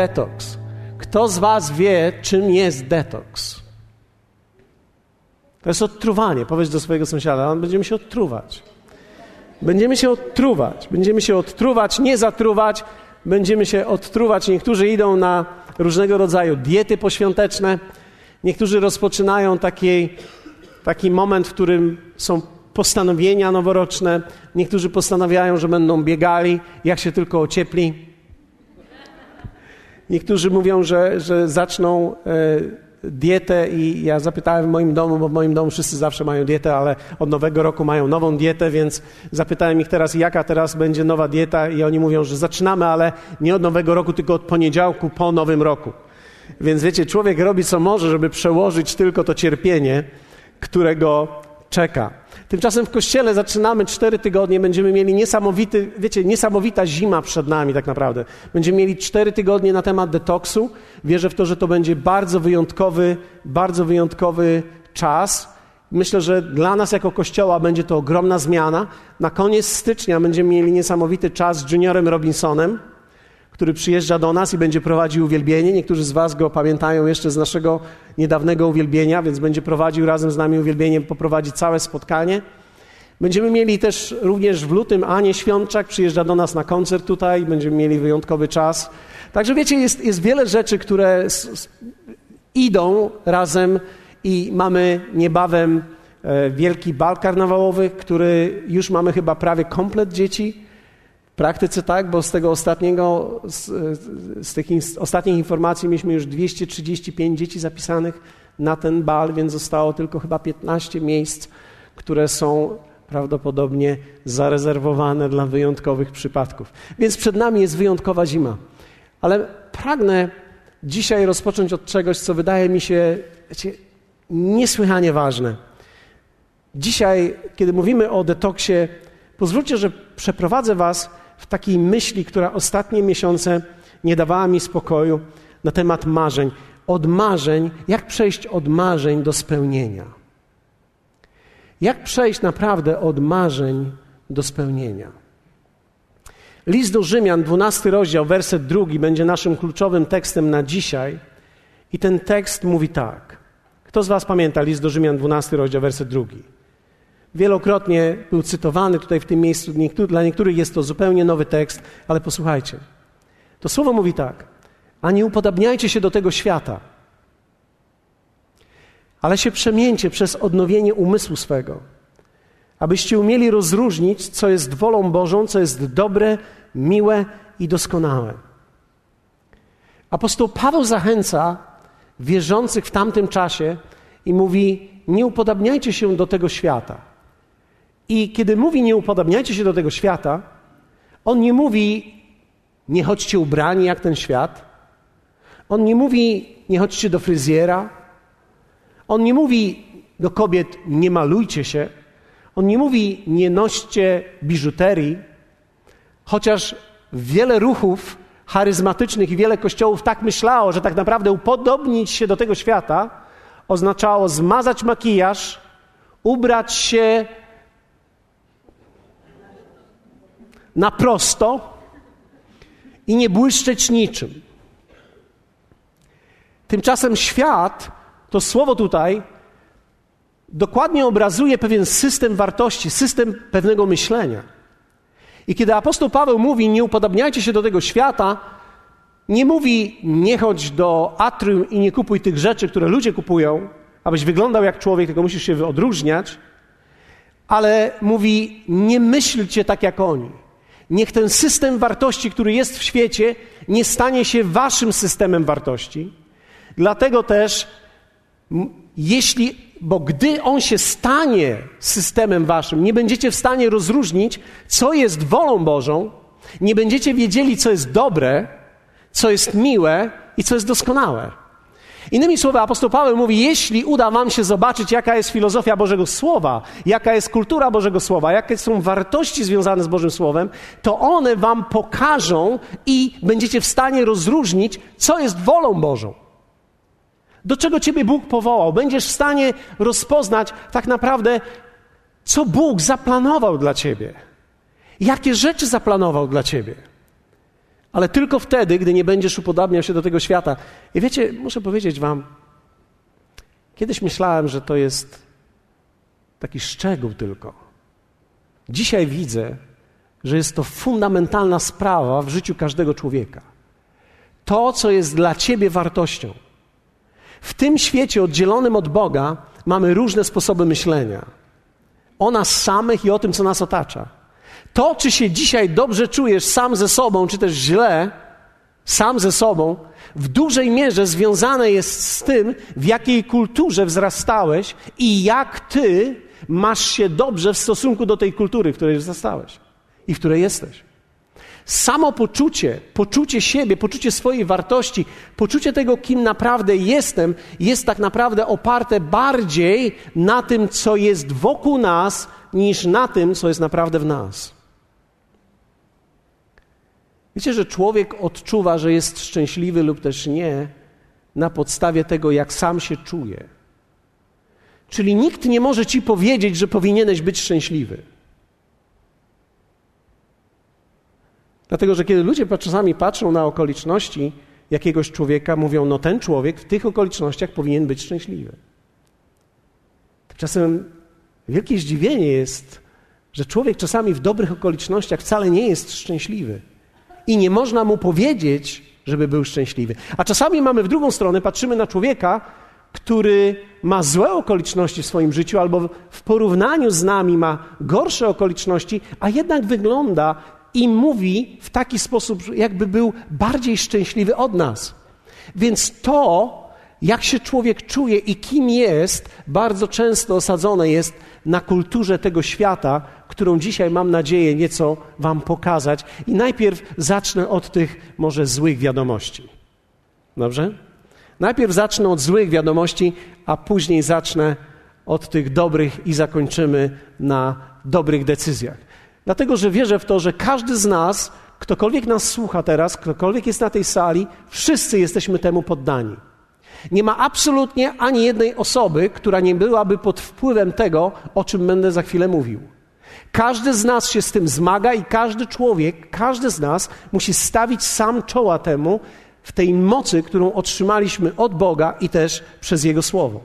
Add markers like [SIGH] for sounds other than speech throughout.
Detoks. Kto z Was wie, czym jest detoks? To jest odtruwanie. Powiedz do swojego sąsiada, będziemy się odtruwać. Będziemy się odtruwać. Będziemy się odtruwać, nie zatruwać. Będziemy się odtruwać. Niektórzy idą na różnego rodzaju diety poświąteczne. Niektórzy rozpoczynają taki, taki moment, w którym są postanowienia noworoczne. Niektórzy postanawiają, że będą biegali, jak się tylko ociepli. Niektórzy mówią, że, że zaczną e, dietę i ja zapytałem w moim domu, bo w moim domu wszyscy zawsze mają dietę, ale od nowego roku mają nową dietę, więc zapytałem ich teraz, jaka teraz będzie nowa dieta i oni mówią, że zaczynamy, ale nie od nowego roku, tylko od poniedziałku po nowym roku. Więc wiecie, człowiek robi co może, żeby przełożyć tylko to cierpienie, którego czeka. Tymczasem w kościele zaczynamy cztery tygodnie, będziemy mieli niesamowity, wiecie, niesamowita zima przed nami tak naprawdę. Będziemy mieli cztery tygodnie na temat detoksu. Wierzę w to, że to będzie bardzo wyjątkowy, bardzo wyjątkowy czas. Myślę, że dla nas jako kościoła będzie to ogromna zmiana. Na koniec stycznia będziemy mieli niesamowity czas z Juniorem Robinsonem który przyjeżdża do nas i będzie prowadził uwielbienie. Niektórzy z Was go pamiętają jeszcze z naszego niedawnego uwielbienia, więc będzie prowadził razem z nami uwielbienie, poprowadzi całe spotkanie. Będziemy mieli też również w lutym Anię Świączak, przyjeżdża do nas na koncert tutaj, będziemy mieli wyjątkowy czas. Także wiecie, jest, jest wiele rzeczy, które idą razem i mamy niebawem e, wielki bal karnawałowy, który już mamy chyba prawie komplet dzieci praktyce tak, bo z tego ostatniego, z, z tych in, ostatnich informacji mieliśmy już 235 dzieci zapisanych na ten bal, więc zostało tylko chyba 15 miejsc, które są prawdopodobnie zarezerwowane dla wyjątkowych przypadków. Więc przed nami jest wyjątkowa zima. Ale pragnę dzisiaj rozpocząć od czegoś, co wydaje mi się wiecie, niesłychanie ważne. Dzisiaj, kiedy mówimy o detoksie, pozwólcie, że przeprowadzę Was w takiej myśli, która ostatnie miesiące nie dawała mi spokoju na temat marzeń. Od marzeń, jak przejść od marzeń do spełnienia? Jak przejść naprawdę od marzeń do spełnienia? List do Rzymian, 12 rozdział, werset drugi, będzie naszym kluczowym tekstem na dzisiaj. I ten tekst mówi tak. Kto z Was pamięta list do Rzymian, 12 rozdział, werset drugi? Wielokrotnie był cytowany tutaj w tym miejscu. Dla niektórych jest to zupełnie nowy tekst, ale posłuchajcie. To słowo mówi tak: A nie upodabniajcie się do tego świata, ale się przemieńcie przez odnowienie umysłu swego, abyście umieli rozróżnić, co jest wolą Bożą, co jest dobre, miłe i doskonałe. Apostoł Paweł zachęca wierzących w tamtym czasie i mówi: Nie upodabniajcie się do tego świata. I kiedy mówi nie upodobniajcie się do tego świata, on nie mówi nie chodźcie ubrani jak ten świat. On nie mówi nie chodźcie do fryzjera. On nie mówi do kobiet nie malujcie się. On nie mówi nie noście biżuterii, chociaż wiele ruchów charyzmatycznych i wiele kościołów tak myślało, że tak naprawdę upodobnić się do tego świata oznaczało zmazać makijaż, ubrać się na prosto i nie błyszczeć niczym. Tymczasem świat, to słowo tutaj, dokładnie obrazuje pewien system wartości, system pewnego myślenia. I kiedy apostoł Paweł mówi, nie upodobniajcie się do tego świata, nie mówi, nie chodź do atrium i nie kupuj tych rzeczy, które ludzie kupują, abyś wyglądał jak człowiek, tylko musisz się odróżniać, ale mówi, nie myślcie tak jak oni. Niech ten system wartości, który jest w świecie, nie stanie się waszym systemem wartości. Dlatego też, jeśli, bo gdy on się stanie systemem waszym, nie będziecie w stanie rozróżnić, co jest wolą Bożą, nie będziecie wiedzieli, co jest dobre, co jest miłe i co jest doskonałe. Innymi słowy, apostoł Paweł mówi, jeśli uda wam się zobaczyć, jaka jest filozofia Bożego Słowa, jaka jest kultura Bożego Słowa, jakie są wartości związane z Bożym Słowem, to one wam pokażą i będziecie w stanie rozróżnić, co jest wolą Bożą. Do czego Ciebie Bóg powołał. Będziesz w stanie rozpoznać tak naprawdę, co Bóg zaplanował dla Ciebie. Jakie rzeczy zaplanował dla Ciebie. Ale tylko wtedy, gdy nie będziesz upodabniał się do tego świata. I wiecie, muszę powiedzieć Wam, kiedyś myślałem, że to jest taki szczegół tylko. Dzisiaj widzę, że jest to fundamentalna sprawa w życiu każdego człowieka. To, co jest dla ciebie wartością. W tym świecie oddzielonym od Boga mamy różne sposoby myślenia o nas samych i o tym, co nas otacza. To, czy się dzisiaj dobrze czujesz sam ze sobą, czy też źle, sam ze sobą, w dużej mierze związane jest z tym, w jakiej kulturze wzrastałeś i jak ty masz się dobrze w stosunku do tej kultury, w której wzrastałeś i w której jesteś. Samopoczucie, poczucie siebie, poczucie swojej wartości, poczucie tego, kim naprawdę jestem, jest tak naprawdę oparte bardziej na tym, co jest wokół nas, niż na tym, co jest naprawdę w nas. Wiecie, że człowiek odczuwa, że jest szczęśliwy lub też nie, na podstawie tego, jak sam się czuje. Czyli nikt nie może ci powiedzieć, że powinieneś być szczęśliwy. Dlatego, że kiedy ludzie czasami patrzą na okoliczności jakiegoś człowieka, mówią, no ten człowiek w tych okolicznościach powinien być szczęśliwy. Tymczasem wielkie zdziwienie jest, że człowiek czasami w dobrych okolicznościach wcale nie jest szczęśliwy. I nie można mu powiedzieć, żeby był szczęśliwy. A czasami mamy w drugą stronę, patrzymy na człowieka, który ma złe okoliczności w swoim życiu albo w porównaniu z nami ma gorsze okoliczności, a jednak wygląda i mówi w taki sposób, jakby był bardziej szczęśliwy od nas. Więc to, jak się człowiek czuje i kim jest, bardzo często osadzone jest na kulturze tego świata, którą dzisiaj mam nadzieję nieco Wam pokazać. I najpierw zacznę od tych może złych wiadomości. Dobrze? Najpierw zacznę od złych wiadomości, a później zacznę od tych dobrych i zakończymy na dobrych decyzjach. Dlatego, że wierzę w to, że każdy z nas, ktokolwiek nas słucha teraz, ktokolwiek jest na tej sali, wszyscy jesteśmy temu poddani. Nie ma absolutnie ani jednej osoby, która nie byłaby pod wpływem tego, o czym będę za chwilę mówił. Każdy z nas się z tym zmaga i każdy człowiek, każdy z nas musi stawić sam czoła temu w tej mocy, którą otrzymaliśmy od Boga i też przez Jego Słowo.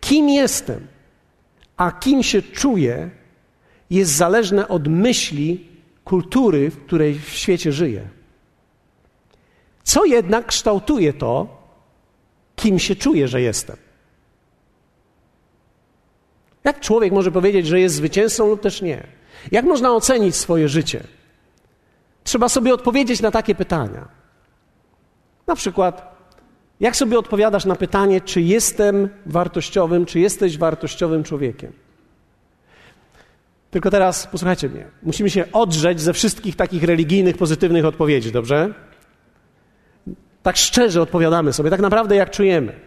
Kim jestem, a kim się czuję, jest zależne od myśli, kultury, w której w świecie żyję. Co jednak kształtuje to, kim się czuję, że jestem? Jak człowiek może powiedzieć, że jest zwycięzcą lub też nie? Jak można ocenić swoje życie? Trzeba sobie odpowiedzieć na takie pytania. Na przykład, jak sobie odpowiadasz na pytanie, czy jestem wartościowym, czy jesteś wartościowym człowiekiem? Tylko teraz posłuchajcie mnie. Musimy się odrzeć ze wszystkich takich religijnych, pozytywnych odpowiedzi, dobrze? Tak szczerze odpowiadamy sobie, tak naprawdę jak czujemy.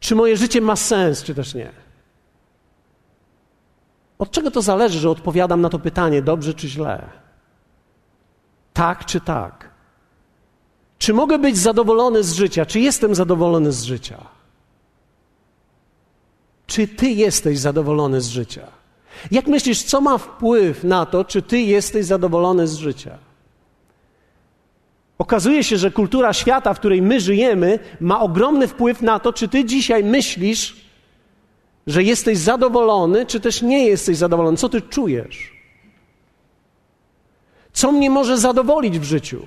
Czy moje życie ma sens, czy też nie? Od czego to zależy, że odpowiadam na to pytanie dobrze czy źle? Tak czy tak? Czy mogę być zadowolony z życia? Czy jestem zadowolony z życia? Czy ty jesteś zadowolony z życia? Jak myślisz, co ma wpływ na to, czy ty jesteś zadowolony z życia? Okazuje się, że kultura świata, w której my żyjemy, ma ogromny wpływ na to, czy ty dzisiaj myślisz, że jesteś zadowolony, czy też nie jesteś zadowolony. Co ty czujesz? Co mnie może zadowolić w życiu?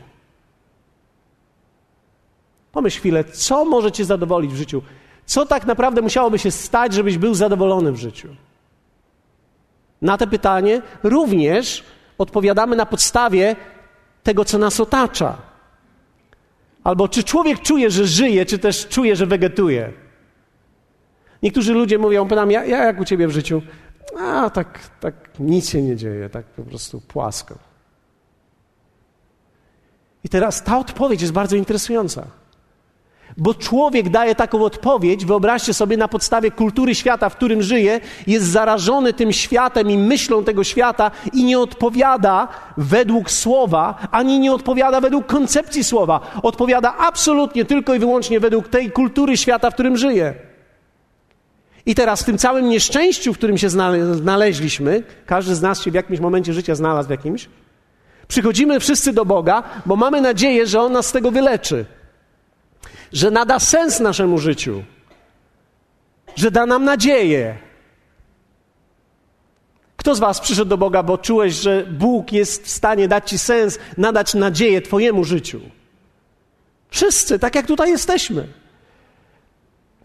Pomyśl chwilę, co może cię zadowolić w życiu? Co tak naprawdę musiałoby się stać, żebyś był zadowolony w życiu? Na to pytanie również odpowiadamy na podstawie tego, co nas otacza. Albo czy człowiek czuje, że żyje, czy też czuje, że wegetuje. Niektórzy ludzie mówią, pytam, ja, ja jak u ciebie w życiu? A, tak, tak nic się nie dzieje, tak po prostu płasko. I teraz ta odpowiedź jest bardzo interesująca. Bo człowiek daje taką odpowiedź, wyobraźcie sobie, na podstawie kultury świata, w którym żyje, jest zarażony tym światem i myślą tego świata i nie odpowiada według słowa, ani nie odpowiada według koncepcji słowa. Odpowiada absolutnie tylko i wyłącznie według tej kultury świata, w którym żyje. I teraz w tym całym nieszczęściu, w którym się znaleźliśmy, każdy z nas się w jakimś momencie życia znalazł w jakimś, Przychodzimy wszyscy do Boga, bo mamy nadzieję, że On nas z tego wyleczy, że nada sens naszemu życiu, że da nam nadzieję. Kto z Was przyszedł do Boga, bo czułeś, że Bóg jest w stanie dać Ci sens, nadać nadzieję Twojemu życiu? Wszyscy, tak jak tutaj jesteśmy.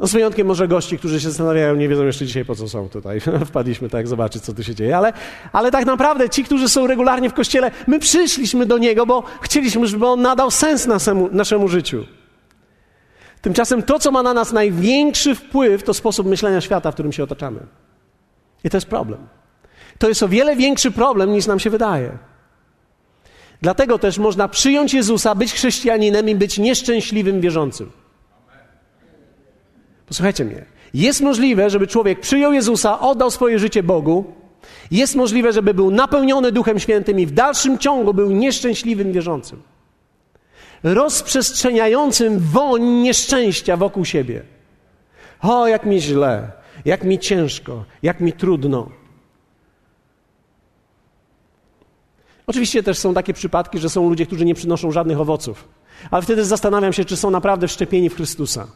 No z wyjątkiem może gości, którzy się zastanawiają, nie wiedzą jeszcze dzisiaj, po co są tutaj. [LAUGHS] Wpadliśmy tak zobaczyć, co tu się dzieje. Ale, ale tak naprawdę ci, którzy są regularnie w Kościele, my przyszliśmy do Niego, bo chcieliśmy, żeby On nadał sens naszemu, naszemu życiu. Tymczasem to, co ma na nas największy wpływ, to sposób myślenia świata, w którym się otaczamy. I to jest problem. To jest o wiele większy problem, niż nam się wydaje. Dlatego też można przyjąć Jezusa, być chrześcijaninem i być nieszczęśliwym wierzącym. Posłuchajcie mnie. Jest możliwe, żeby człowiek przyjął Jezusa, oddał swoje życie Bogu. Jest możliwe, żeby był napełniony Duchem Świętym i w dalszym ciągu był nieszczęśliwym wierzącym. Rozprzestrzeniającym woń nieszczęścia wokół siebie. O, jak mi źle, jak mi ciężko, jak mi trudno. Oczywiście też są takie przypadki, że są ludzie, którzy nie przynoszą żadnych owoców. Ale wtedy zastanawiam się, czy są naprawdę wszczepieni w Chrystusa.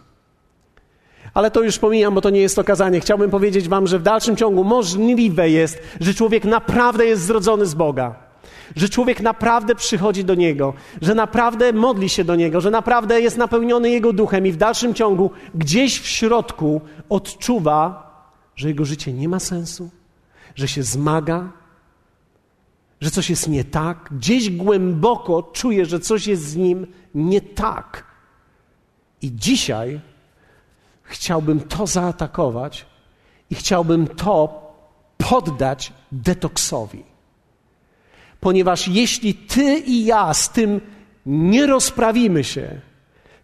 Ale to już pomijam, bo to nie jest to kazanie. Chciałbym powiedzieć Wam, że w dalszym ciągu możliwe jest, że człowiek naprawdę jest zrodzony z Boga. Że człowiek naprawdę przychodzi do Niego, że naprawdę modli się do Niego, że naprawdę jest napełniony Jego duchem i w dalszym ciągu gdzieś w środku odczuwa, że jego życie nie ma sensu, że się zmaga, że coś jest nie tak. Gdzieś głęboko czuje, że coś jest z nim nie tak. I dzisiaj chciałbym to zaatakować i chciałbym to poddać detoksowi. Ponieważ jeśli ty i ja z tym nie rozprawimy się,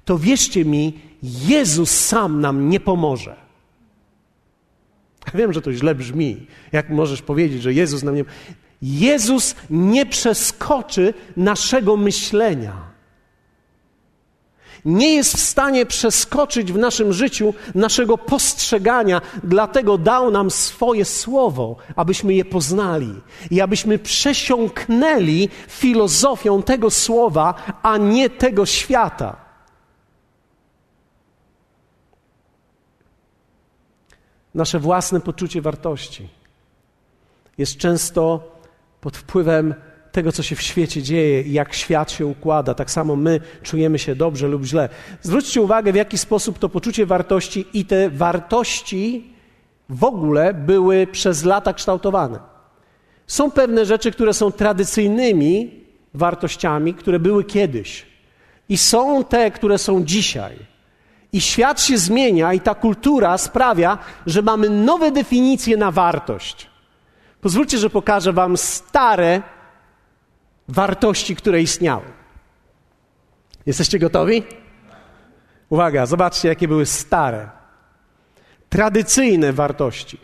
to wierzcie mi, Jezus sam nam nie pomoże. Wiem, że to źle brzmi. Jak możesz powiedzieć, że Jezus nam nie. Jezus nie przeskoczy naszego myślenia nie jest w stanie przeskoczyć w naszym życiu naszego postrzegania, dlatego dał nam swoje słowo, abyśmy je poznali i abyśmy przesiąknęli filozofią tego słowa, a nie tego świata. Nasze własne poczucie wartości jest często pod wpływem tego, co się w świecie dzieje i jak świat się układa. Tak samo my czujemy się dobrze lub źle. Zwróćcie uwagę, w jaki sposób to poczucie wartości i te wartości w ogóle były przez lata kształtowane. Są pewne rzeczy, które są tradycyjnymi wartościami, które były kiedyś, i są te, które są dzisiaj. I świat się zmienia, i ta kultura sprawia, że mamy nowe definicje na wartość. Pozwólcie, że pokażę Wam stare wartości, które istniały. Jesteście gotowi? Uwaga, zobaczcie, jakie były stare, tradycyjne wartości.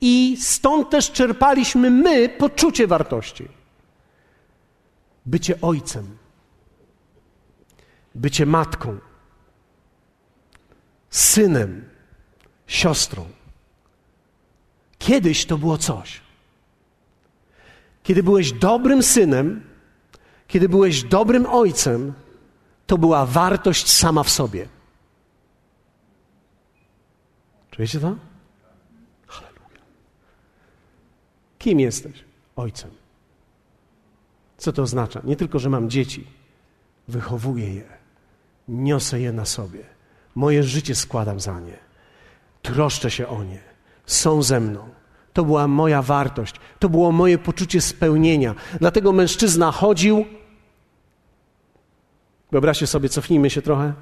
I stąd też czerpaliśmy my poczucie wartości. Bycie ojcem, bycie matką, synem, siostrą. Kiedyś to było coś. Kiedy byłeś dobrym synem, kiedy byłeś dobrym ojcem, to była wartość sama w sobie. Czujecie to? Halleluja. Kim jesteś? Ojcem. Co to oznacza? Nie tylko, że mam dzieci, wychowuję je, niosę je na sobie, moje życie składam za nie, troszczę się o nie, są ze mną. To była moja wartość, to było moje poczucie spełnienia. Dlatego mężczyzna chodził. Wyobraźcie sobie, cofnijmy się trochę.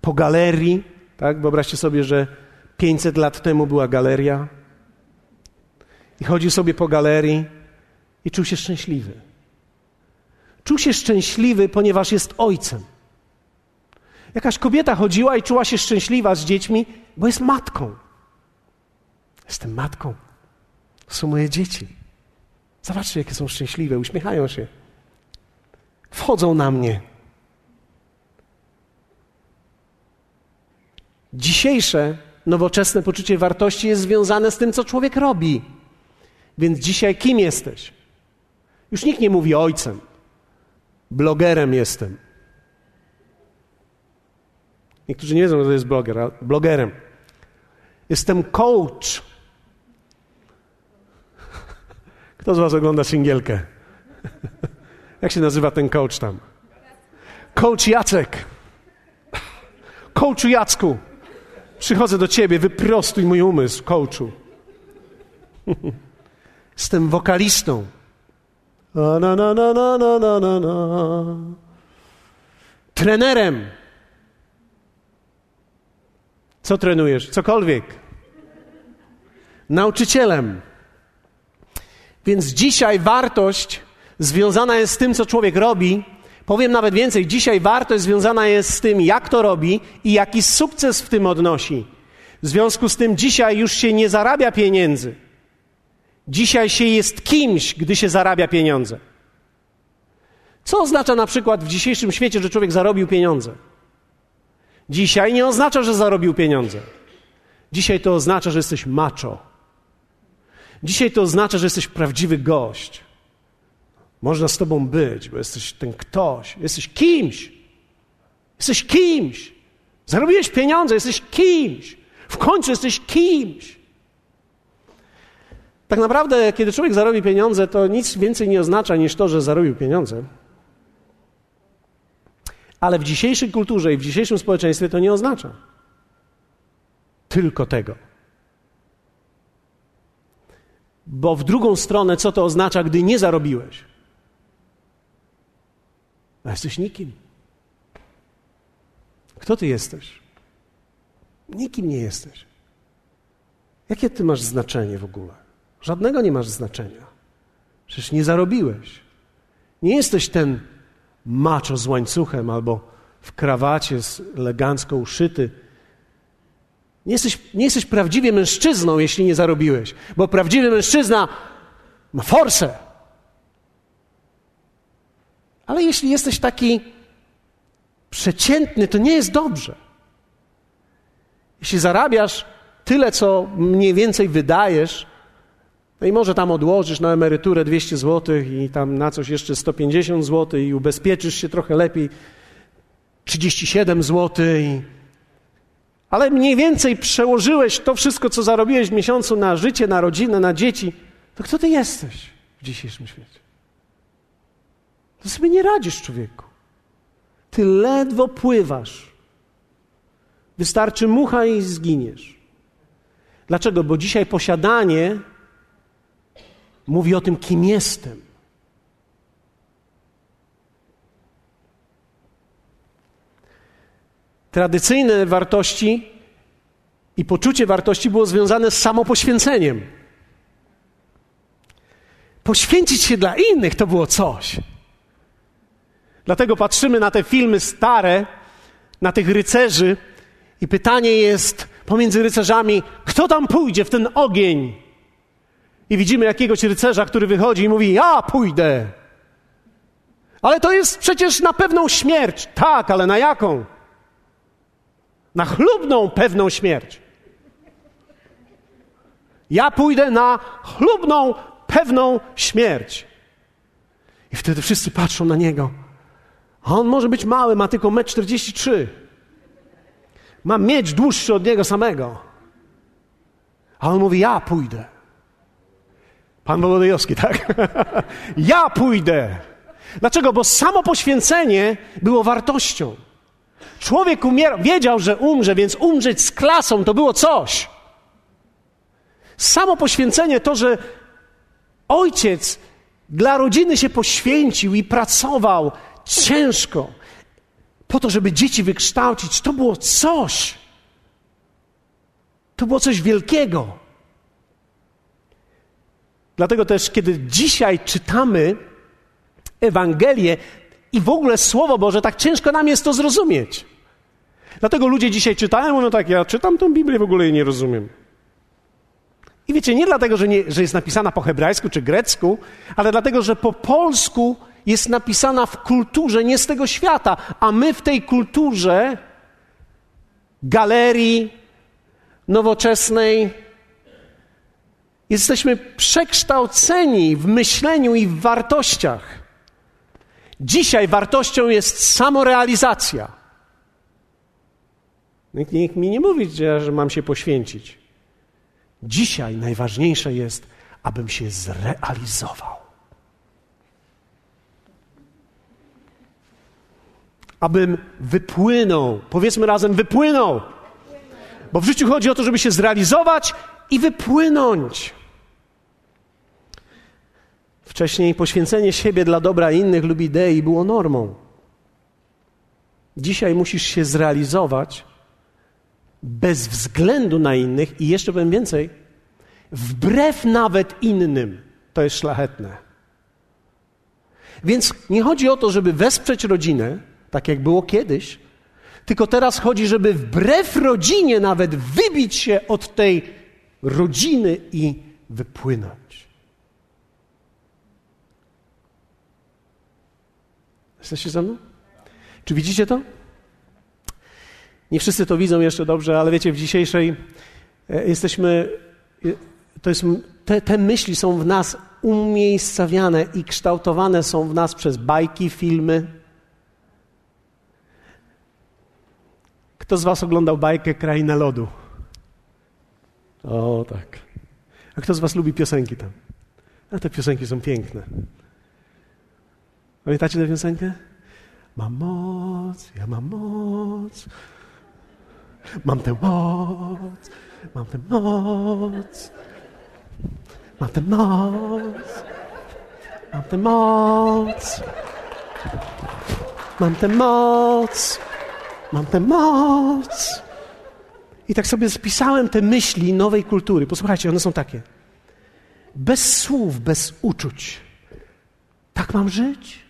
Po galerii, tak? Wyobraźcie sobie, że 500 lat temu była galeria. I chodził sobie po galerii i czuł się szczęśliwy. Czuł się szczęśliwy, ponieważ jest ojcem. Jakaś kobieta chodziła i czuła się szczęśliwa z dziećmi, bo jest matką. Jestem matką. To są moje dzieci. Zobaczcie, jakie są szczęśliwe, uśmiechają się. Wchodzą na mnie. Dzisiejsze nowoczesne poczucie wartości jest związane z tym, co człowiek robi. Więc dzisiaj kim jesteś? Już nikt nie mówi ojcem. Blogerem jestem. Niektórzy nie wiedzą, że to jest bloger, ale blogerem. Jestem coach. Kto z Was ogląda singielkę? Jak się nazywa ten coach tam? Coach Jacek. Coachu Jacku. Przychodzę do ciebie, wyprostuj mój umysł, coachu. Jestem wokalistą. Na, na, na, na, na, na, na, na. Trenerem. Co trenujesz? Cokolwiek. Nauczycielem. Więc dzisiaj wartość związana jest z tym, co człowiek robi. Powiem nawet więcej, dzisiaj wartość związana jest z tym, jak to robi i jaki sukces w tym odnosi. W związku z tym dzisiaj już się nie zarabia pieniędzy. Dzisiaj się jest kimś, gdy się zarabia pieniądze. Co oznacza na przykład w dzisiejszym świecie, że człowiek zarobił pieniądze? Dzisiaj nie oznacza, że zarobił pieniądze. Dzisiaj to oznacza, że jesteś macho. Dzisiaj to oznacza, że jesteś prawdziwy gość. Można z tobą być, bo jesteś ten ktoś. Jesteś kimś. Jesteś kimś. Zarobiłeś pieniądze, jesteś kimś. W końcu jesteś kimś. Tak naprawdę, kiedy człowiek zarobi pieniądze, to nic więcej nie oznacza niż to, że zarobił pieniądze. Ale w dzisiejszej kulturze i w dzisiejszym społeczeństwie to nie oznacza tylko tego. Bo w drugą stronę, co to oznacza, gdy nie zarobiłeś? A jesteś nikim. Kto ty jesteś? Nikim nie jesteś. Jakie ty masz znaczenie w ogóle? Żadnego nie masz znaczenia. Przecież nie zarobiłeś. Nie jesteś ten maczo z łańcuchem albo w krawacie elegancko uszyty. Nie jesteś, nie jesteś prawdziwie mężczyzną, jeśli nie zarobiłeś, bo prawdziwy mężczyzna ma forsę. Ale jeśli jesteś taki przeciętny, to nie jest dobrze. Jeśli zarabiasz tyle, co mniej więcej wydajesz, no i może tam odłożysz na emeryturę 200 zł i tam na coś jeszcze 150 zł i ubezpieczysz się trochę lepiej 37 zł. I... Ale mniej więcej przełożyłeś to wszystko, co zarobiłeś w miesiącu na życie, na rodzinę, na dzieci. To kto ty jesteś w dzisiejszym świecie? To sobie nie radzisz, człowieku. Ty ledwo pływasz. Wystarczy mucha i zginiesz. Dlaczego? Bo dzisiaj posiadanie mówi o tym, kim jestem. Tradycyjne wartości i poczucie wartości było związane z samopoświęceniem. Poświęcić się dla innych to było coś. Dlatego patrzymy na te filmy stare, na tych rycerzy, i pytanie jest pomiędzy rycerzami: kto tam pójdzie w ten ogień? I widzimy jakiegoś rycerza, który wychodzi i mówi: Ja pójdę. Ale to jest przecież na pewną śmierć. Tak, ale na jaką? Na chlubną pewną śmierć. Ja pójdę na chlubną pewną śmierć. I wtedy wszyscy patrzą na niego. A on może być mały, ma tylko 1,43 m. Ma mieć dłuższy od niego samego. A on mówi: Ja pójdę. Pan Wolodejowski, tak? [LAUGHS] ja pójdę. Dlaczego? Bo samo poświęcenie było wartością. Człowiek umierał, wiedział, że umrze, więc umrzeć z klasą to było coś. Samo poświęcenie, to, że ojciec dla rodziny się poświęcił i pracował ciężko po to, żeby dzieci wykształcić, to było coś. To było coś wielkiego. Dlatego też, kiedy dzisiaj czytamy Ewangelię i w ogóle Słowo Boże, tak ciężko nam jest to zrozumieć. Dlatego ludzie dzisiaj czytają, mówią tak, ja czytam tą Biblię, w ogóle jej nie rozumiem. I wiecie, nie dlatego, że, nie, że jest napisana po hebrajsku czy grecku, ale dlatego, że po polsku jest napisana w kulturze nie z tego świata, a my w tej kulturze galerii nowoczesnej, Jesteśmy przekształceni w myśleniu i w wartościach. Dzisiaj wartością jest samorealizacja. Nikt, nikt mi nie mówi, że mam się poświęcić. Dzisiaj najważniejsze jest, abym się zrealizował. Abym wypłynął. Powiedzmy razem, wypłynął. Bo w życiu chodzi o to, żeby się zrealizować i wypłynąć. Wcześniej poświęcenie siebie dla dobra innych lub idei było normą. Dzisiaj musisz się zrealizować bez względu na innych i jeszcze powiem więcej, wbrew nawet innym. To jest szlachetne. Więc nie chodzi o to, żeby wesprzeć rodzinę, tak jak było kiedyś, tylko teraz chodzi, żeby wbrew rodzinie nawet wybić się od tej rodziny i wypłynąć. Jesteście ze mną? Czy widzicie to? Nie wszyscy to widzą jeszcze dobrze, ale wiecie, w dzisiejszej e, jesteśmy. E, to jest, te, te myśli są w nas umiejscawiane i kształtowane są w nas przez bajki, filmy. Kto z Was oglądał bajkę Kraina Lodu? O, tak. A kto z Was lubi piosenki tam? A te piosenki są piękne. Pamiętacie tę piosenkę? Mam moc, ja mam moc. Mam tę moc, mam tę moc. Mam tę moc. Mam tę moc. Mam tę moc. Mam tę moc. I tak sobie spisałem te myśli nowej kultury. Posłuchajcie, one są takie. Bez słów, bez uczuć. Tak mam żyć?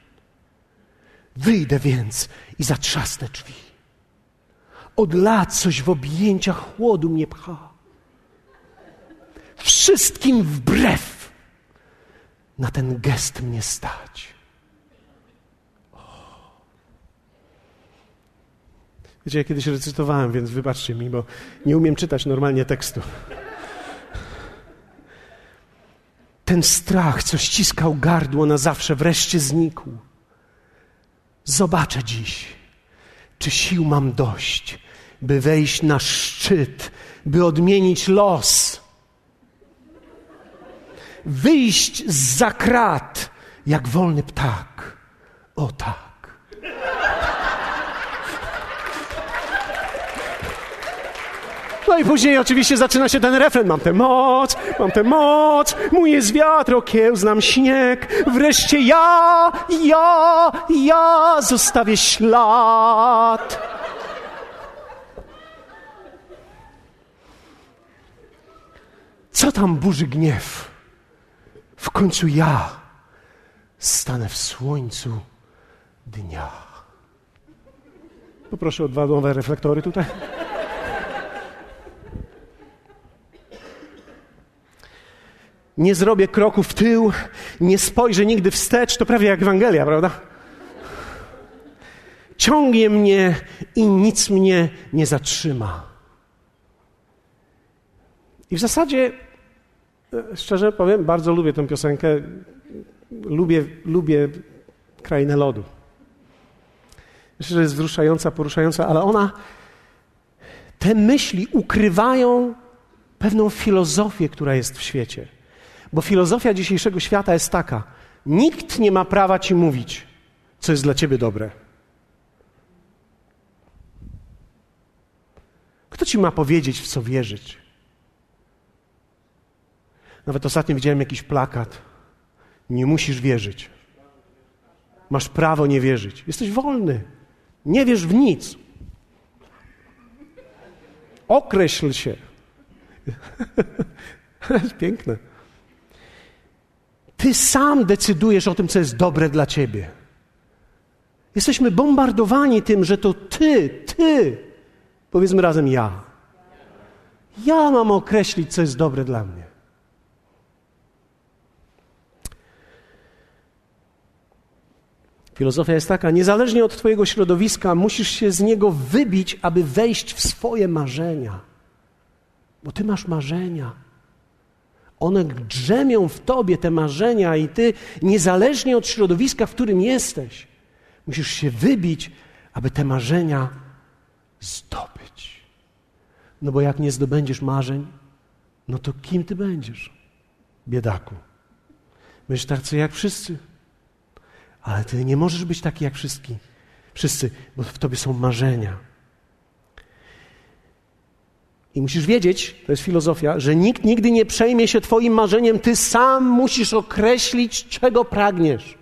Wyjdę więc i zatrzasnę drzwi. Od lat coś w objęciach chłodu mnie pcha. Wszystkim wbrew na ten gest mnie stać. Wiecie, ja kiedyś recytowałem, więc wybaczcie mi, bo nie umiem czytać normalnie tekstu. Ten strach, co ściskał gardło na zawsze, wreszcie znikł. Zobaczę dziś, czy sił mam dość, by wejść na szczyt, by odmienić los. Wyjść z zakrat, jak wolny ptak. O tak. No i później oczywiście zaczyna się ten refren. Mam tę moc, mam tę moc, mój jest wiatr, okiełznam śnieg. Wreszcie ja, ja, ja zostawię ślad. Co tam burzy gniew? W końcu ja stanę w słońcu dnia. Poproszę o dwa nowe reflektory tutaj. Nie zrobię kroku w tył, nie spojrzę nigdy wstecz, to prawie jak Ewangelia, prawda? Ciągnie mnie i nic mnie nie zatrzyma. I w zasadzie, e, szczerze powiem, bardzo lubię tę piosenkę. Lubię, lubię krainę lodu. Myślę, że jest wzruszająca, poruszająca, ale ona, te myśli ukrywają pewną filozofię, która jest w świecie. Bo filozofia dzisiejszego świata jest taka: nikt nie ma prawa ci mówić, co jest dla ciebie dobre. Kto ci ma powiedzieć, w co wierzyć? Nawet ostatnio widziałem jakiś plakat. Nie musisz wierzyć. Masz prawo nie wierzyć. Jesteś wolny. Nie wierz w nic. Określ się. [LAUGHS] piękne. Ty sam decydujesz o tym, co jest dobre dla ciebie. Jesteśmy bombardowani tym, że to ty, ty, powiedzmy razem ja. Ja mam określić, co jest dobre dla mnie. Filozofia jest taka: niezależnie od Twojego środowiska, musisz się z niego wybić, aby wejść w swoje marzenia. Bo Ty masz marzenia. One drzemią w tobie, te marzenia, i ty, niezależnie od środowiska, w którym jesteś, musisz się wybić, aby te marzenia zdobyć. No bo jak nie zdobędziesz marzeń, no to kim ty będziesz? Biedaku. Będziesz tacy jak wszyscy. Ale ty nie możesz być taki jak wszyscy. Wszyscy, bo w tobie są marzenia. I musisz wiedzieć, to jest filozofia, że nikt nigdy nie przejmie się Twoim marzeniem, Ty sam musisz określić, czego pragniesz.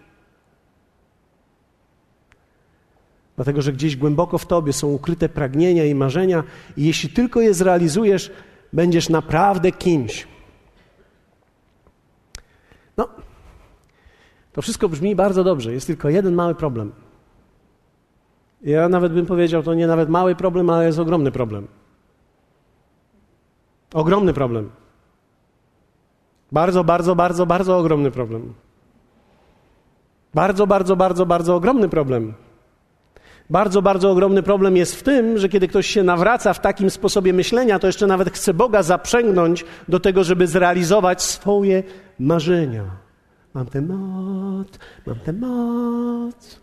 Dlatego, że gdzieś głęboko w Tobie są ukryte pragnienia i marzenia, i jeśli tylko je zrealizujesz, będziesz naprawdę kimś. No, to wszystko brzmi bardzo dobrze. Jest tylko jeden mały problem. Ja nawet bym powiedział, to nie nawet mały problem, ale jest ogromny problem. Ogromny problem. Bardzo, bardzo, bardzo, bardzo ogromny problem. Bardzo, bardzo, bardzo, bardzo ogromny problem. Bardzo, bardzo ogromny problem jest w tym, że kiedy ktoś się nawraca w takim sposobie myślenia, to jeszcze nawet chce Boga zaprzęgnąć do tego, żeby zrealizować swoje marzenia. Mam tę moc, mam tę moc.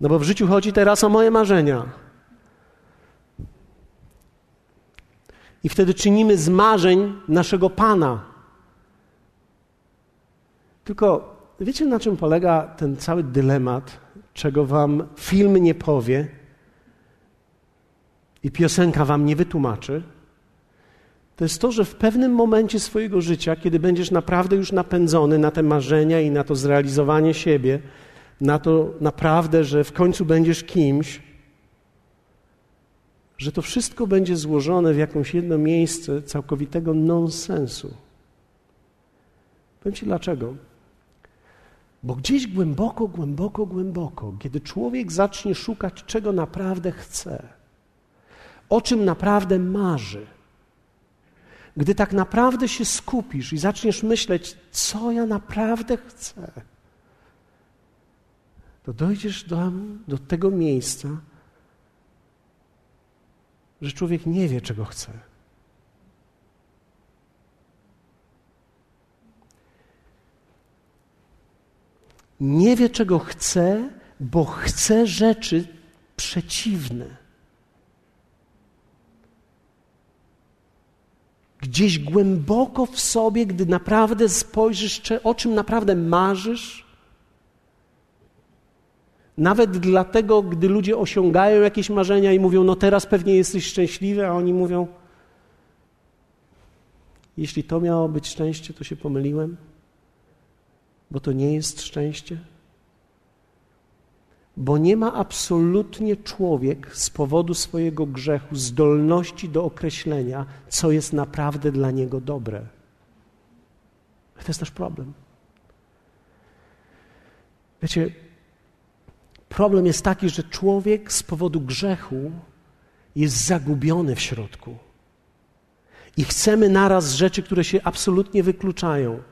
No bo w życiu chodzi teraz o moje marzenia. I wtedy czynimy z marzeń naszego Pana. Tylko wiecie, na czym polega ten cały dylemat, czego wam film nie powie i piosenka wam nie wytłumaczy? To jest to, że w pewnym momencie swojego życia, kiedy będziesz naprawdę już napędzony na te marzenia i na to zrealizowanie siebie, na to naprawdę, że w końcu będziesz kimś, że to wszystko będzie złożone w jakąś jedno miejsce całkowitego nonsensu. Powiem Ci dlaczego. Bo gdzieś głęboko, głęboko, głęboko, kiedy człowiek zacznie szukać, czego naprawdę chce, o czym naprawdę marzy, gdy tak naprawdę się skupisz i zaczniesz myśleć, co ja naprawdę chcę, to dojdziesz do, do tego miejsca, że człowiek nie wie, czego chce. Nie wie, czego chce, bo chce rzeczy przeciwne. Gdzieś głęboko w sobie, gdy naprawdę spojrzysz, o czym naprawdę marzysz, nawet dlatego, gdy ludzie osiągają jakieś marzenia i mówią, no teraz pewnie jesteś szczęśliwy, a oni mówią, jeśli to miało być szczęście, to się pomyliłem, bo to nie jest szczęście. Bo nie ma absolutnie człowiek z powodu swojego grzechu zdolności do określenia, co jest naprawdę dla niego dobre. To jest nasz problem. Wiecie, Problem jest taki, że człowiek z powodu grzechu jest zagubiony w środku. I chcemy naraz rzeczy, które się absolutnie wykluczają.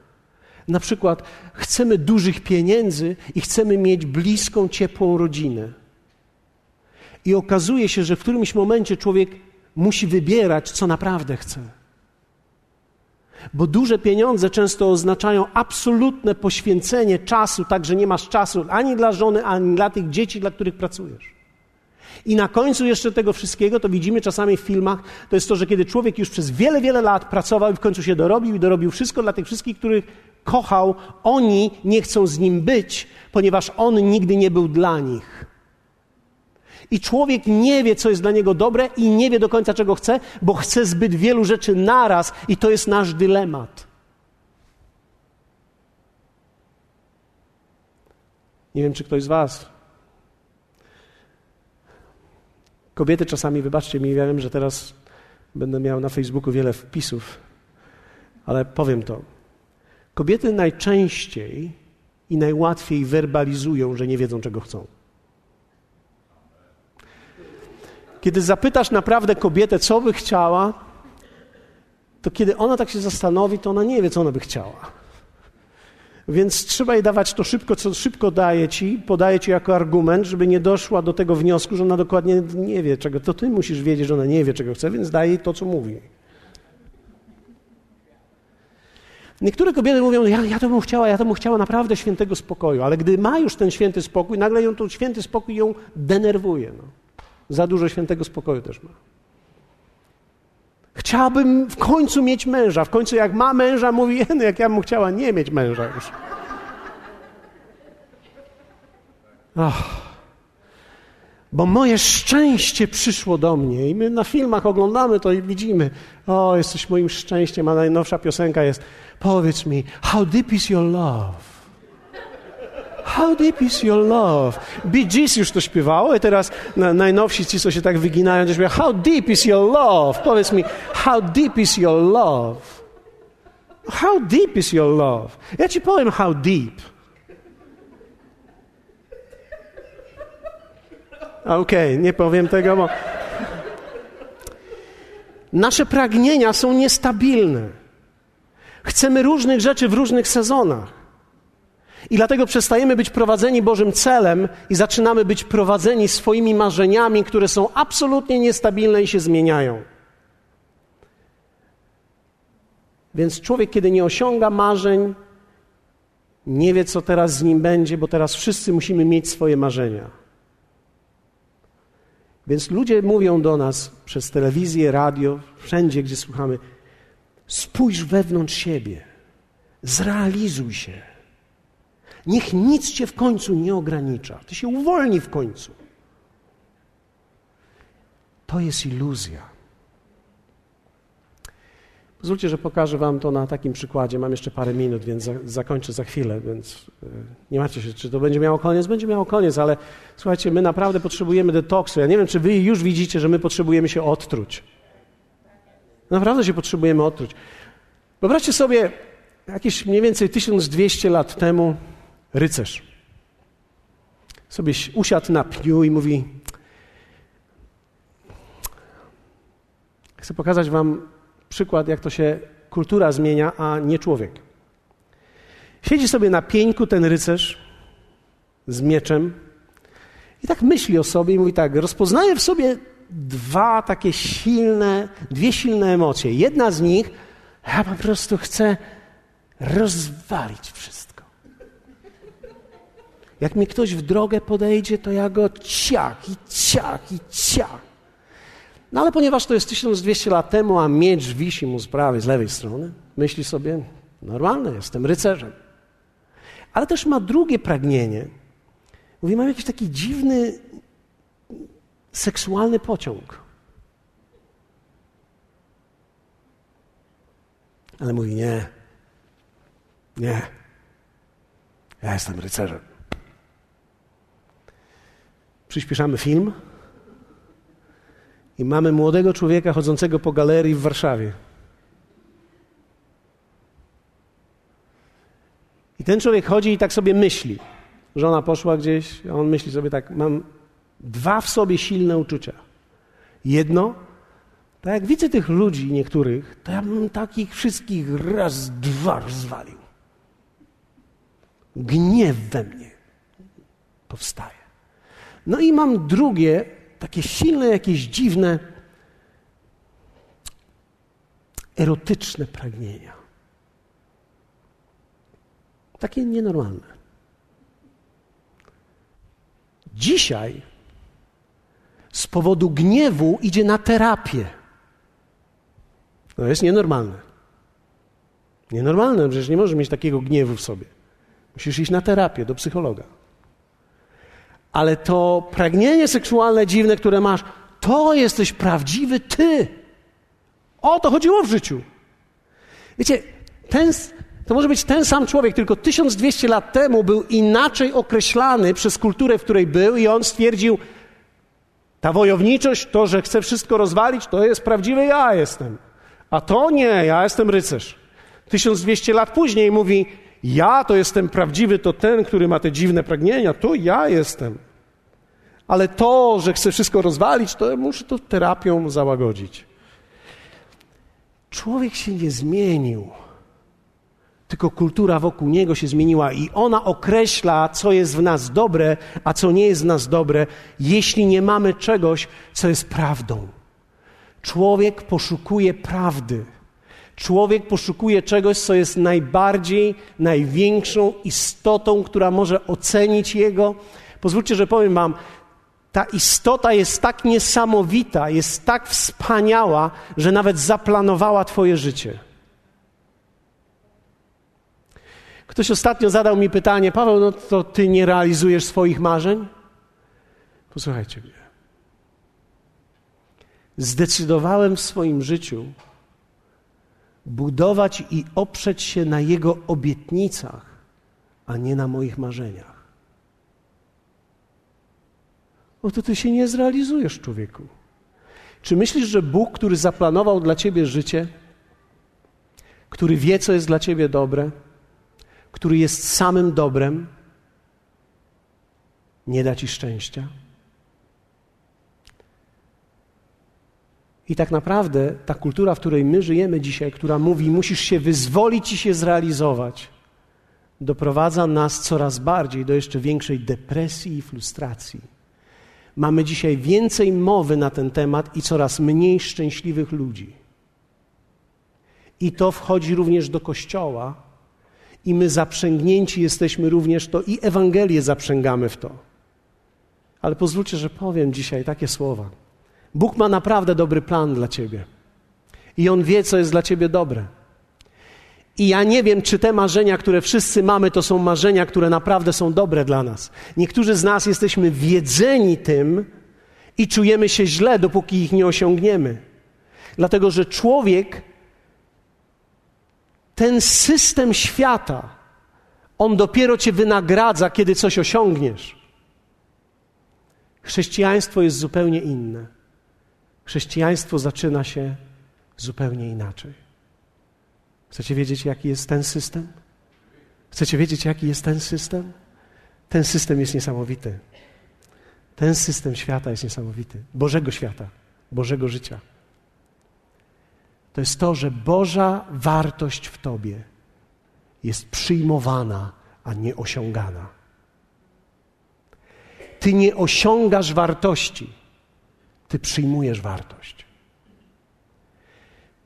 Na przykład chcemy dużych pieniędzy i chcemy mieć bliską, ciepłą rodzinę. I okazuje się, że w którymś momencie człowiek musi wybierać, co naprawdę chce. Bo duże pieniądze często oznaczają absolutne poświęcenie czasu, tak że nie masz czasu ani dla żony, ani dla tych dzieci, dla których pracujesz. I na końcu jeszcze tego wszystkiego, to widzimy czasami w filmach, to jest to, że kiedy człowiek już przez wiele, wiele lat pracował i w końcu się dorobił i dorobił wszystko dla tych wszystkich, których kochał, oni nie chcą z nim być, ponieważ on nigdy nie był dla nich. I człowiek nie wie, co jest dla niego dobre i nie wie do końca, czego chce, bo chce zbyt wielu rzeczy naraz i to jest nasz dylemat. Nie wiem, czy ktoś z Was. Kobiety czasami, wybaczcie mi, wiem, że teraz będę miał na Facebooku wiele wpisów, ale powiem to. Kobiety najczęściej i najłatwiej werbalizują, że nie wiedzą, czego chcą. Kiedy zapytasz naprawdę kobietę, co by chciała, to kiedy ona tak się zastanowi, to ona nie wie, co ona by chciała. Więc trzeba jej dawać to szybko, co szybko daje ci, podaje ci jako argument, żeby nie doszła do tego wniosku, że ona dokładnie nie wie czego. To ty musisz wiedzieć, że ona nie wie, czego chce, więc daje jej to, co mówi. Niektóre kobiety mówią, ja, ja to bym chciała, ja to bym chciała naprawdę świętego spokoju, ale gdy ma już ten święty spokój, nagle ją ten święty spokój ją denerwuje. No. Za dużo świętego spokoju też ma. Chciałabym w końcu mieć męża. W końcu jak ma męża, mówi, no jak ja bym chciała nie mieć męża już. Oh. Bo moje szczęście przyszło do mnie i my na filmach oglądamy to i widzimy, o, jesteś moim szczęściem, a najnowsza piosenka jest Powiedz mi, how deep is your love? How deep is your love? Bee Gees już to śpiewało i teraz na, najnowsi ci, co się tak wyginają, to śpiewają How deep is your love? Powiedz mi, how deep is your love? How deep is your love? Ja ci powiem how deep. Okej, okay, nie powiem tego, bo nasze pragnienia są niestabilne. Chcemy różnych rzeczy w różnych sezonach. I dlatego przestajemy być prowadzeni Bożym celem i zaczynamy być prowadzeni swoimi marzeniami, które są absolutnie niestabilne i się zmieniają. Więc człowiek, kiedy nie osiąga marzeń, nie wie, co teraz z nim będzie, bo teraz wszyscy musimy mieć swoje marzenia. Więc ludzie mówią do nas przez telewizję, radio, wszędzie, gdzie słuchamy, Spójrz wewnątrz siebie, zrealizuj się. Niech nic cię w końcu nie ogranicza. Ty się uwolni w końcu. To jest iluzja. Pozwólcie, że pokażę Wam to na takim przykładzie. Mam jeszcze parę minut, więc za, zakończę za chwilę, więc e, nie macie się, czy to będzie miało koniec. Będzie miało koniec, ale słuchajcie, my naprawdę potrzebujemy detoksu. Ja nie wiem, czy Wy już widzicie, że my potrzebujemy się odtruć. Naprawdę się potrzebujemy odtruć. Wyobraźcie sobie, jakieś mniej więcej 1200 lat temu rycerz sobie usiadł na pniu i mówi: Chcę pokazać Wam przykład, jak to się kultura zmienia, a nie człowiek. Siedzi sobie na pieńku ten rycerz z mieczem i tak myśli o sobie i mówi tak: Rozpoznaje w sobie dwa takie silne, dwie silne emocje. Jedna z nich, ja po prostu chcę rozwalić wszystko. Jak mi ktoś w drogę podejdzie, to ja go ciach i ciach i ciach. No ale ponieważ to jest 1200 lat temu, a miecz wisi mu z prawej, z lewej strony, myśli sobie, normalne, jestem rycerzem. Ale też ma drugie pragnienie. Mówi, mam jakiś taki dziwny, seksualny pociąg. Ale mówi: Nie, nie, ja jestem rycerzem. Przyspieszamy film i mamy młodego człowieka chodzącego po galerii w Warszawie. I ten człowiek chodzi i tak sobie myśli. Żona poszła gdzieś, a on myśli sobie tak: Mam dwa w sobie silne uczucia. Jedno, tak jak widzę tych ludzi niektórych, to ja bym takich wszystkich raz, dwa rozwalił. Gniew we mnie powstaje. No i mam drugie, takie silne, jakieś dziwne, erotyczne pragnienia. Takie nienormalne. Dzisiaj z powodu gniewu idzie na terapię. To jest nienormalne. Nienormalne, przecież nie możesz mieć takiego gniewu w sobie. Musisz iść na terapię, do psychologa. Ale to pragnienie seksualne dziwne, które masz, to jesteś prawdziwy ty. O to chodziło w życiu. Wiecie, ten, to może być ten sam człowiek, tylko 1200 lat temu był inaczej określany przez kulturę, w której był, i on stwierdził, ta wojowniczość, to, że chce wszystko rozwalić, to jest prawdziwy ja jestem. A to nie, ja jestem rycerz. 1200 lat później mówi, ja to jestem prawdziwy, to ten, który ma te dziwne pragnienia, to ja jestem. Ale to, że chcę wszystko rozwalić, to muszę to terapią załagodzić. Człowiek się nie zmienił tylko kultura wokół niego się zmieniła i ona określa, co jest w nas dobre, a co nie jest w nas dobre, jeśli nie mamy czegoś, co jest prawdą. Człowiek poszukuje prawdy. Człowiek poszukuje czegoś, co jest najbardziej, największą istotą, która może ocenić jego. Pozwólcie, że powiem Wam, ta istota jest tak niesamowita, jest tak wspaniała, że nawet zaplanowała Twoje życie. Ktoś ostatnio zadał mi pytanie: Paweł, no to Ty nie realizujesz swoich marzeń? Posłuchajcie mnie. Zdecydowałem w swoim życiu budować i oprzeć się na Jego obietnicach, a nie na moich marzeniach. No to ty się nie zrealizujesz, człowieku. Czy myślisz, że Bóg, który zaplanował dla ciebie życie, który wie, co jest dla ciebie dobre, który jest samym dobrem, nie da ci szczęścia? I tak naprawdę ta kultura, w której my żyjemy dzisiaj, która mówi, musisz się wyzwolić i się zrealizować, doprowadza nas coraz bardziej do jeszcze większej depresji i frustracji. Mamy dzisiaj więcej mowy na ten temat i coraz mniej szczęśliwych ludzi. I to wchodzi również do kościoła, i my zaprzęgnięci jesteśmy również to, i Ewangelię zaprzęgamy w to. Ale pozwólcie, że powiem dzisiaj takie słowa. Bóg ma naprawdę dobry plan dla ciebie. I On wie, co jest dla ciebie dobre. I ja nie wiem, czy te marzenia, które wszyscy mamy, to są marzenia, które naprawdę są dobre dla nas. Niektórzy z nas jesteśmy wiedzeni tym i czujemy się źle, dopóki ich nie osiągniemy. Dlatego, że człowiek, ten system świata, on dopiero cię wynagradza, kiedy coś osiągniesz. Chrześcijaństwo jest zupełnie inne. Chrześcijaństwo zaczyna się zupełnie inaczej. Chcecie wiedzieć, jaki jest ten system? Chcecie wiedzieć, jaki jest ten system? Ten system jest niesamowity. Ten system świata jest niesamowity. Bożego świata, Bożego życia. To jest to, że Boża wartość w Tobie jest przyjmowana, a nie osiągana. Ty nie osiągasz wartości, ty przyjmujesz wartość.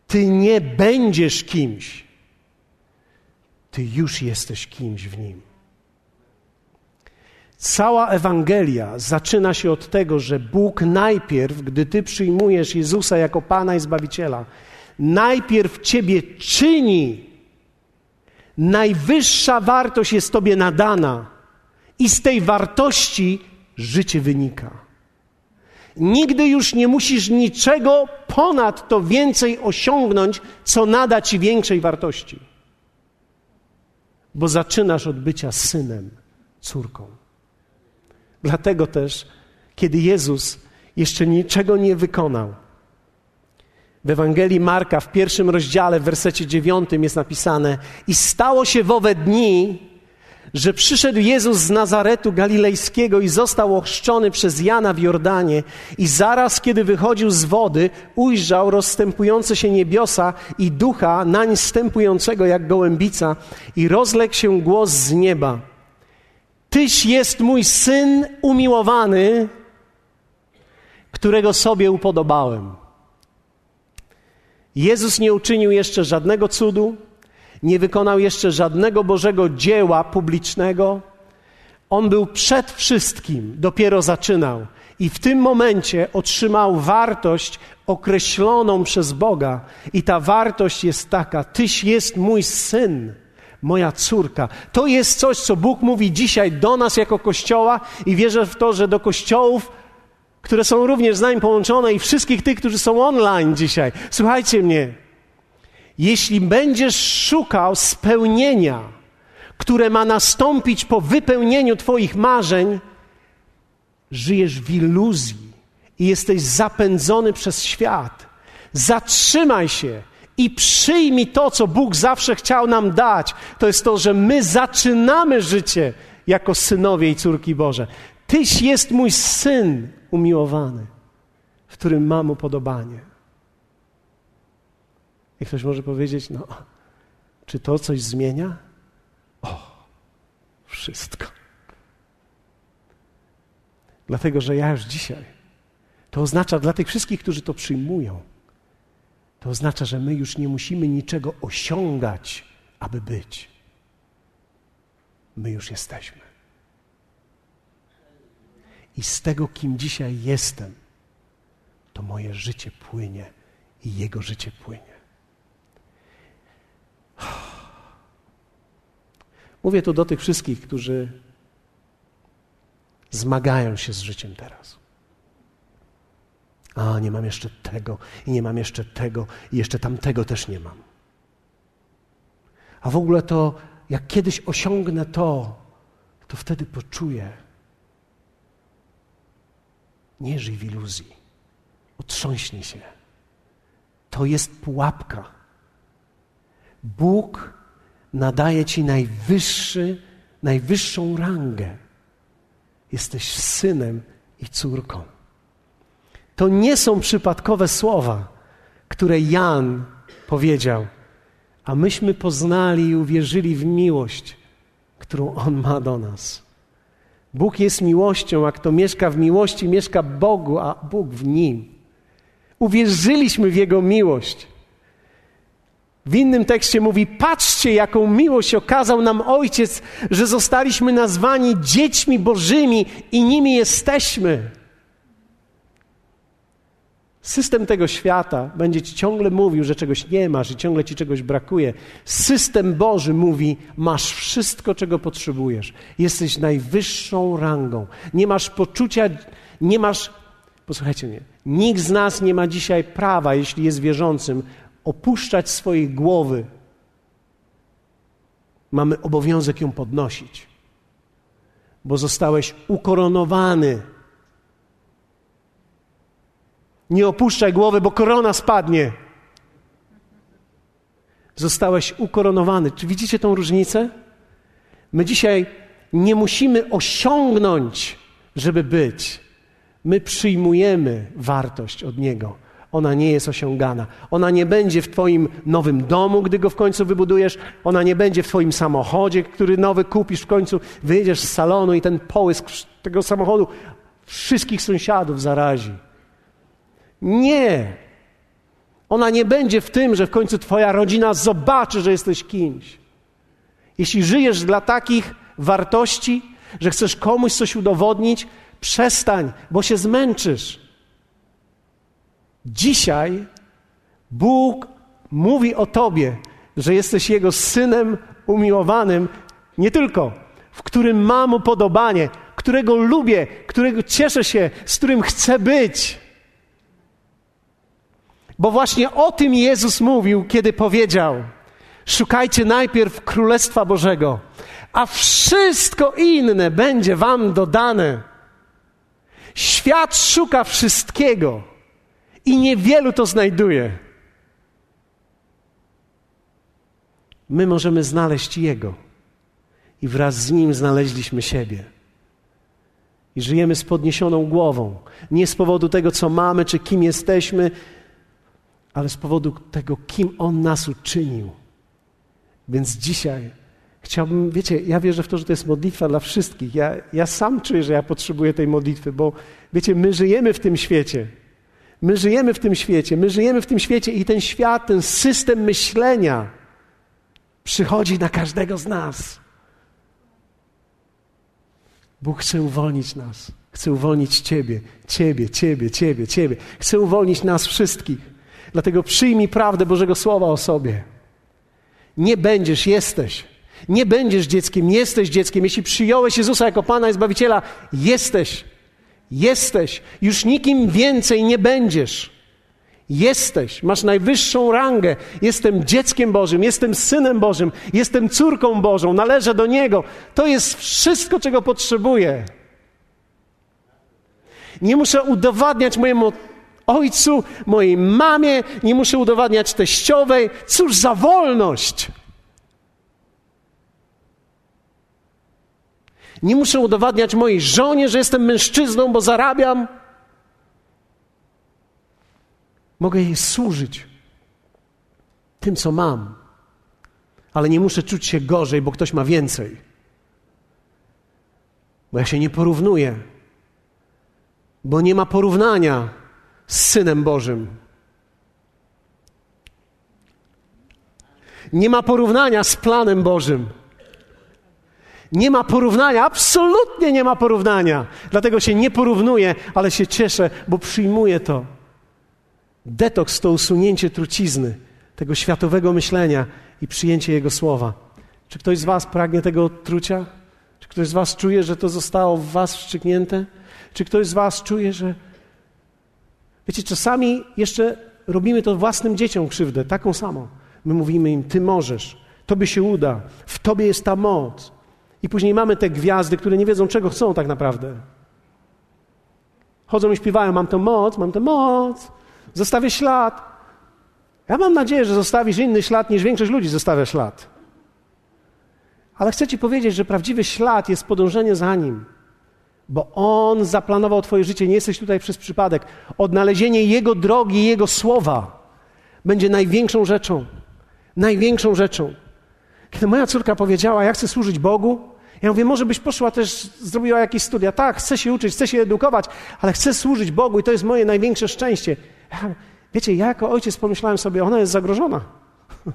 Ty nie będziesz kimś, ty już jesteś kimś w nim. Cała Ewangelia zaczyna się od tego, że Bóg najpierw, gdy Ty przyjmujesz Jezusa jako Pana i Zbawiciela, najpierw Ciebie czyni. Najwyższa wartość jest Tobie nadana i z tej wartości życie wynika. Nigdy już nie musisz niczego ponad to więcej osiągnąć, co nada ci większej wartości. Bo zaczynasz od bycia synem, córką. Dlatego też, kiedy Jezus jeszcze niczego nie wykonał, w Ewangelii Marka w pierwszym rozdziale, w wersecie dziewiątym jest napisane: I stało się w owe dni, że przyszedł Jezus z Nazaretu Galilejskiego i został ochrzczony przez Jana w Jordanie i zaraz, kiedy wychodził z wody, ujrzał rozstępujące się niebiosa i ducha nań stępującego jak gołębica i rozległ się głos z nieba. Tyś jest mój Syn umiłowany, którego sobie upodobałem. Jezus nie uczynił jeszcze żadnego cudu, nie wykonał jeszcze żadnego Bożego dzieła publicznego. On był przed wszystkim, dopiero zaczynał. I w tym momencie otrzymał wartość określoną przez Boga. I ta wartość jest taka: Tyś jest mój syn, moja córka. To jest coś, co Bóg mówi dzisiaj do nas jako kościoła, i wierzę w to, że do kościołów, które są również z nami połączone, i wszystkich tych, którzy są online dzisiaj. Słuchajcie mnie. Jeśli będziesz szukał spełnienia, które ma nastąpić po wypełnieniu Twoich marzeń, żyjesz w iluzji i jesteś zapędzony przez świat. Zatrzymaj się i przyjmij to, co Bóg zawsze chciał nam dać. To jest to, że my zaczynamy życie jako synowie i córki Boże. Tyś jest mój syn umiłowany, w którym mam upodobanie. I ktoś może powiedzieć, no, czy to coś zmienia? O, wszystko. Dlatego, że ja już dzisiaj, to oznacza dla tych wszystkich, którzy to przyjmują, to oznacza, że my już nie musimy niczego osiągać, aby być. My już jesteśmy. I z tego, kim dzisiaj jestem, to moje życie płynie i Jego życie płynie. Mówię to do tych wszystkich, którzy zmagają się z życiem teraz. A, nie mam jeszcze tego, i nie mam jeszcze tego, i jeszcze tamtego też nie mam. A w ogóle to, jak kiedyś osiągnę to, to wtedy poczuję. Nie żyj w iluzji. Otrząśnij się. To jest pułapka. Bóg nadaje ci najwyższy, najwyższą rangę. Jesteś synem i córką. To nie są przypadkowe słowa, które Jan powiedział, a myśmy poznali i uwierzyli w miłość, którą On ma do nas. Bóg jest miłością, a kto mieszka w miłości, mieszka Bogu, a Bóg w nim. Uwierzyliśmy w Jego miłość. W innym tekście mówi: Patrzcie, jaką miłość okazał nam Ojciec, że zostaliśmy nazwani dziećmi Bożymi i nimi jesteśmy. System tego świata będzie ci ciągle mówił, że czegoś nie masz i ciągle ci czegoś brakuje. System Boży mówi: masz wszystko, czego potrzebujesz. Jesteś najwyższą rangą. Nie masz poczucia, nie masz. Posłuchajcie mnie. Nikt z nas nie ma dzisiaj prawa, jeśli jest wierzącym, opuszczać swojej głowy. Mamy obowiązek ją podnosić, bo zostałeś ukoronowany nie opuszczaj głowy, bo korona spadnie. Zostałeś ukoronowany. Czy widzicie tą różnicę? My dzisiaj nie musimy osiągnąć, żeby być. My przyjmujemy wartość od Niego. Ona nie jest osiągana. Ona nie będzie w Twoim nowym domu, gdy go w końcu wybudujesz. Ona nie będzie w Twoim samochodzie, który nowy kupisz w końcu. Wyjdziesz z salonu i ten połysk tego samochodu wszystkich sąsiadów zarazi. Nie. Ona nie będzie w tym, że w końcu Twoja rodzina zobaczy, że jesteś kimś. Jeśli żyjesz dla takich wartości, że chcesz komuś coś udowodnić, przestań, bo się zmęczysz. Dzisiaj Bóg mówi o Tobie, że jesteś Jego synem umiłowanym, nie tylko, w którym mam upodobanie, którego lubię, którego cieszę się, z którym chcę być. Bo właśnie o tym Jezus mówił, kiedy powiedział: Szukajcie najpierw Królestwa Bożego, a wszystko inne będzie Wam dodane. Świat szuka wszystkiego i niewielu to znajduje. My możemy znaleźć Jego i wraz z Nim znaleźliśmy siebie. I żyjemy z podniesioną głową, nie z powodu tego, co mamy, czy kim jesteśmy, ale z powodu tego, kim On nas uczynił. Więc dzisiaj chciałbym, wiecie, ja wierzę w to, że to jest modlitwa dla wszystkich. Ja, ja sam czuję, że ja potrzebuję tej modlitwy, bo wiecie, my żyjemy w tym świecie. My żyjemy w tym świecie, my żyjemy w tym świecie i ten świat, ten system myślenia przychodzi na każdego z nas. Bóg chce uwolnić nas. Chce uwolnić Ciebie, Ciebie, Ciebie, Ciebie, Ciebie. Chce uwolnić nas wszystkich. Dlatego przyjmij prawdę Bożego Słowa o sobie. Nie będziesz, jesteś. Nie będziesz dzieckiem, jesteś dzieckiem. Jeśli przyjąłeś Jezusa jako Pana i Zbawiciela, jesteś. Jesteś. Już nikim więcej nie będziesz. Jesteś, masz najwyższą rangę. Jestem dzieckiem Bożym, jestem synem Bożym, jestem córką Bożą, należę do Niego. To jest wszystko, czego potrzebuję. Nie muszę udowadniać mojemu ojcu, mojej mamie, nie muszę udowadniać teściowej. Cóż za wolność! Nie muszę udowadniać mojej żonie, że jestem mężczyzną, bo zarabiam. Mogę jej służyć tym, co mam, ale nie muszę czuć się gorzej, bo ktoś ma więcej. Bo ja się nie porównuję, bo nie ma porównania z Synem Bożym. Nie ma porównania z planem Bożym. Nie ma porównania, absolutnie nie ma porównania. Dlatego się nie porównuję, ale się cieszę, bo przyjmuję to. Detoks to usunięcie trucizny, tego światowego myślenia i przyjęcie Jego słowa. Czy ktoś z Was pragnie tego trucia? Czy ktoś z Was czuje, że to zostało w Was wstrzyknięte? Czy ktoś z Was czuje, że. Wiecie, czasami jeszcze robimy to własnym dzieciom krzywdę, taką samą. My mówimy im: Ty możesz, Tobie się uda, w Tobie jest ta moc. I później mamy te gwiazdy, które nie wiedzą, czego chcą tak naprawdę. Chodzą i śpiewają: Mam tę moc, mam tę moc, zostawię ślad. Ja mam nadzieję, że zostawisz inny ślad niż większość ludzi zostawia ślad. Ale chcę Ci powiedzieć, że prawdziwy ślad jest podążenie za nim, bo On zaplanował Twoje życie. Nie jesteś tutaj przez przypadek. Odnalezienie Jego drogi, Jego słowa będzie największą rzeczą. Największą rzeczą. Kiedy moja córka powiedziała, ja chcę służyć Bogu, ja mówię, może byś poszła też, zrobiła jakieś studia. Tak, chcę się uczyć, chcę się edukować, ale chcę służyć Bogu i to jest moje największe szczęście. Wiecie, ja jako ojciec pomyślałem sobie, ona jest zagrożona. [LAUGHS]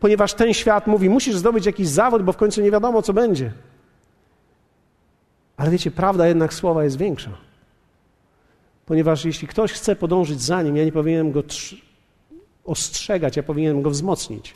Ponieważ ten świat mówi, musisz zdobyć jakiś zawód, bo w końcu nie wiadomo, co będzie. Ale wiecie, prawda jednak słowa jest większa. Ponieważ jeśli ktoś chce podążyć za nim, ja nie powinienem go ostrzegać, ja powinienem go wzmocnić.